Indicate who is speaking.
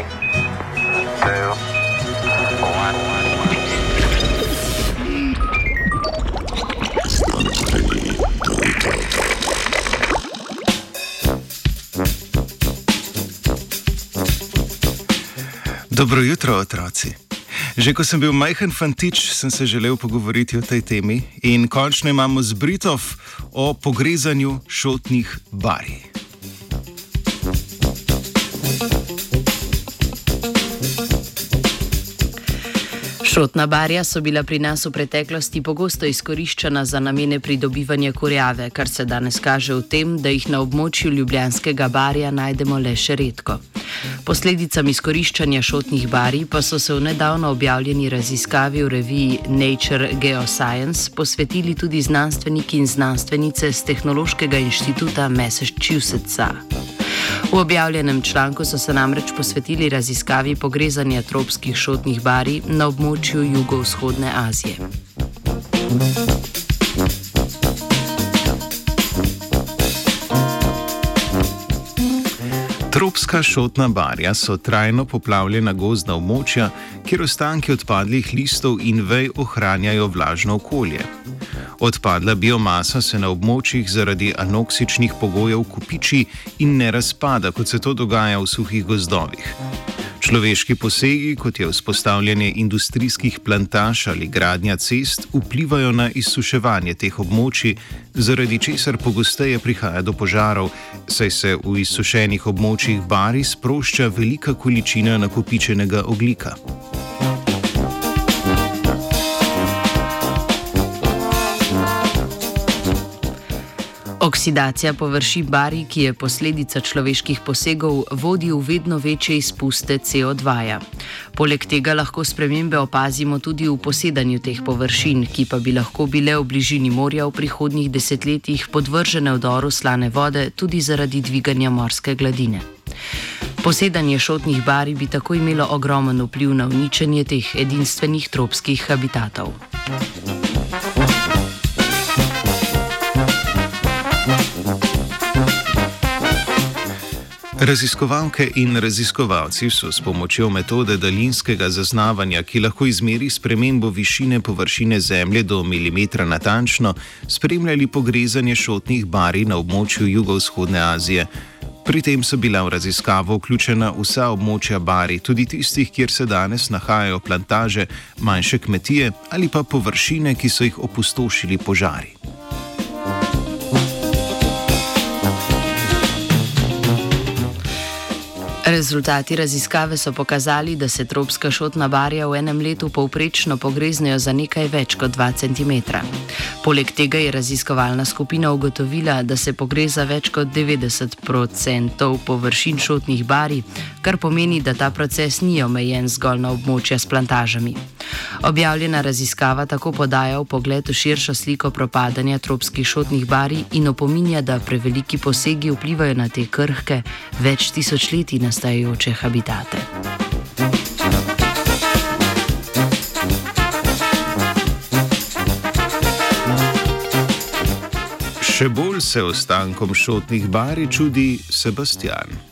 Speaker 1: Three, two, one.
Speaker 2: Dobro jutro, otroci. Že ko sem bil majhen fantič, sem se želel pogovoriti o tej temi in končno imamo z Britov o pogrezanju šotnih barij.
Speaker 3: Šotna barja so bila pri nas v preteklosti pogosto izkoriščena za namene pridobivanja kurjave, kar se danes kaže v tem, da jih na območju Ljubljanskega barja najdemo le še redko. Posledicam izkoriščanja šotnih barij pa so se v nedavno objavljeni raziskavi v reviji Nature Geoscience posvetili tudi znanstveniki in znanstvenice z Tehnološkega inštituta Massachusettsa. V objavljenem članku so se namreč posvetili raziskavi pogrezanja tropskih šotnih barij na območju jugovzhodne Azije.
Speaker 2: Tropska šotna barja so trajno poplavljena gozdna območja, kjer ostanki odpadlih listov in vej ohranjajo vlažno okolje. Odpadla biomasa se na območjih zaradi anoksičnih pogojev kupiči in ne razpada, kot se to dogaja v suhih gozdovih. Človeški posegi, kot je vzpostavljanje industrijskih plantaž ali gradnja cest, vplivajo na izsuševanje teh območij, zaradi česar pogosteje prihaja do požarov, saj se v izsušenih območjih bari sprošča velika količina nakopičenega oglika.
Speaker 3: Oksidacija površin bari, ki je posledica človeških posegov, vodi v vedno večje izpuste CO2. -ja. Poleg tega lahko spremembe opazimo tudi v posedanju teh površin, ki pa bi lahko bile v bližini morja v prihodnjih desetletjih podvržene vdoru slane vode tudi zaradi dviganja morske gladine. Posedanje šotnih bari bi tako imelo ogromen vpliv na uničenje teh edinstvenih tropskih habitatov.
Speaker 2: Raziskovalke in raziskovalci so s pomočjo metode daljinskega zaznavanja, ki lahko izmeri spremembo višine površine Zemlje do milimetra natančno, spremljali pogrezanje šotnih barij na območju jugovzhodne Azije. Pri tem so bila v raziskavo vključena vsa območja bari, tudi tistih, kjer se danes nahajajo plantaže, manjše kmetije ali pa površine, ki so jih opustošili požari.
Speaker 3: Rezultati raziskave so pokazali, da se tropska šotna barja v enem letu povprečno pogreznejo za nekaj več kot 2 cm. Poleg tega je raziskovalna skupina ugotovila, da se pogreza več kot 90% površin šotnih barij, kar pomeni, da ta proces ni omejen zgolj na območja s plantažami. Objavljena raziskava tako podaja v pogled v širšo sliko propadanja tropskih šotnih barij in opominja, da preveliki posegi vplivajo na te krhke več tisočletij nastajajoče habitate.
Speaker 2: Še bolj se ostankom šotnih bari čudi Sebastian.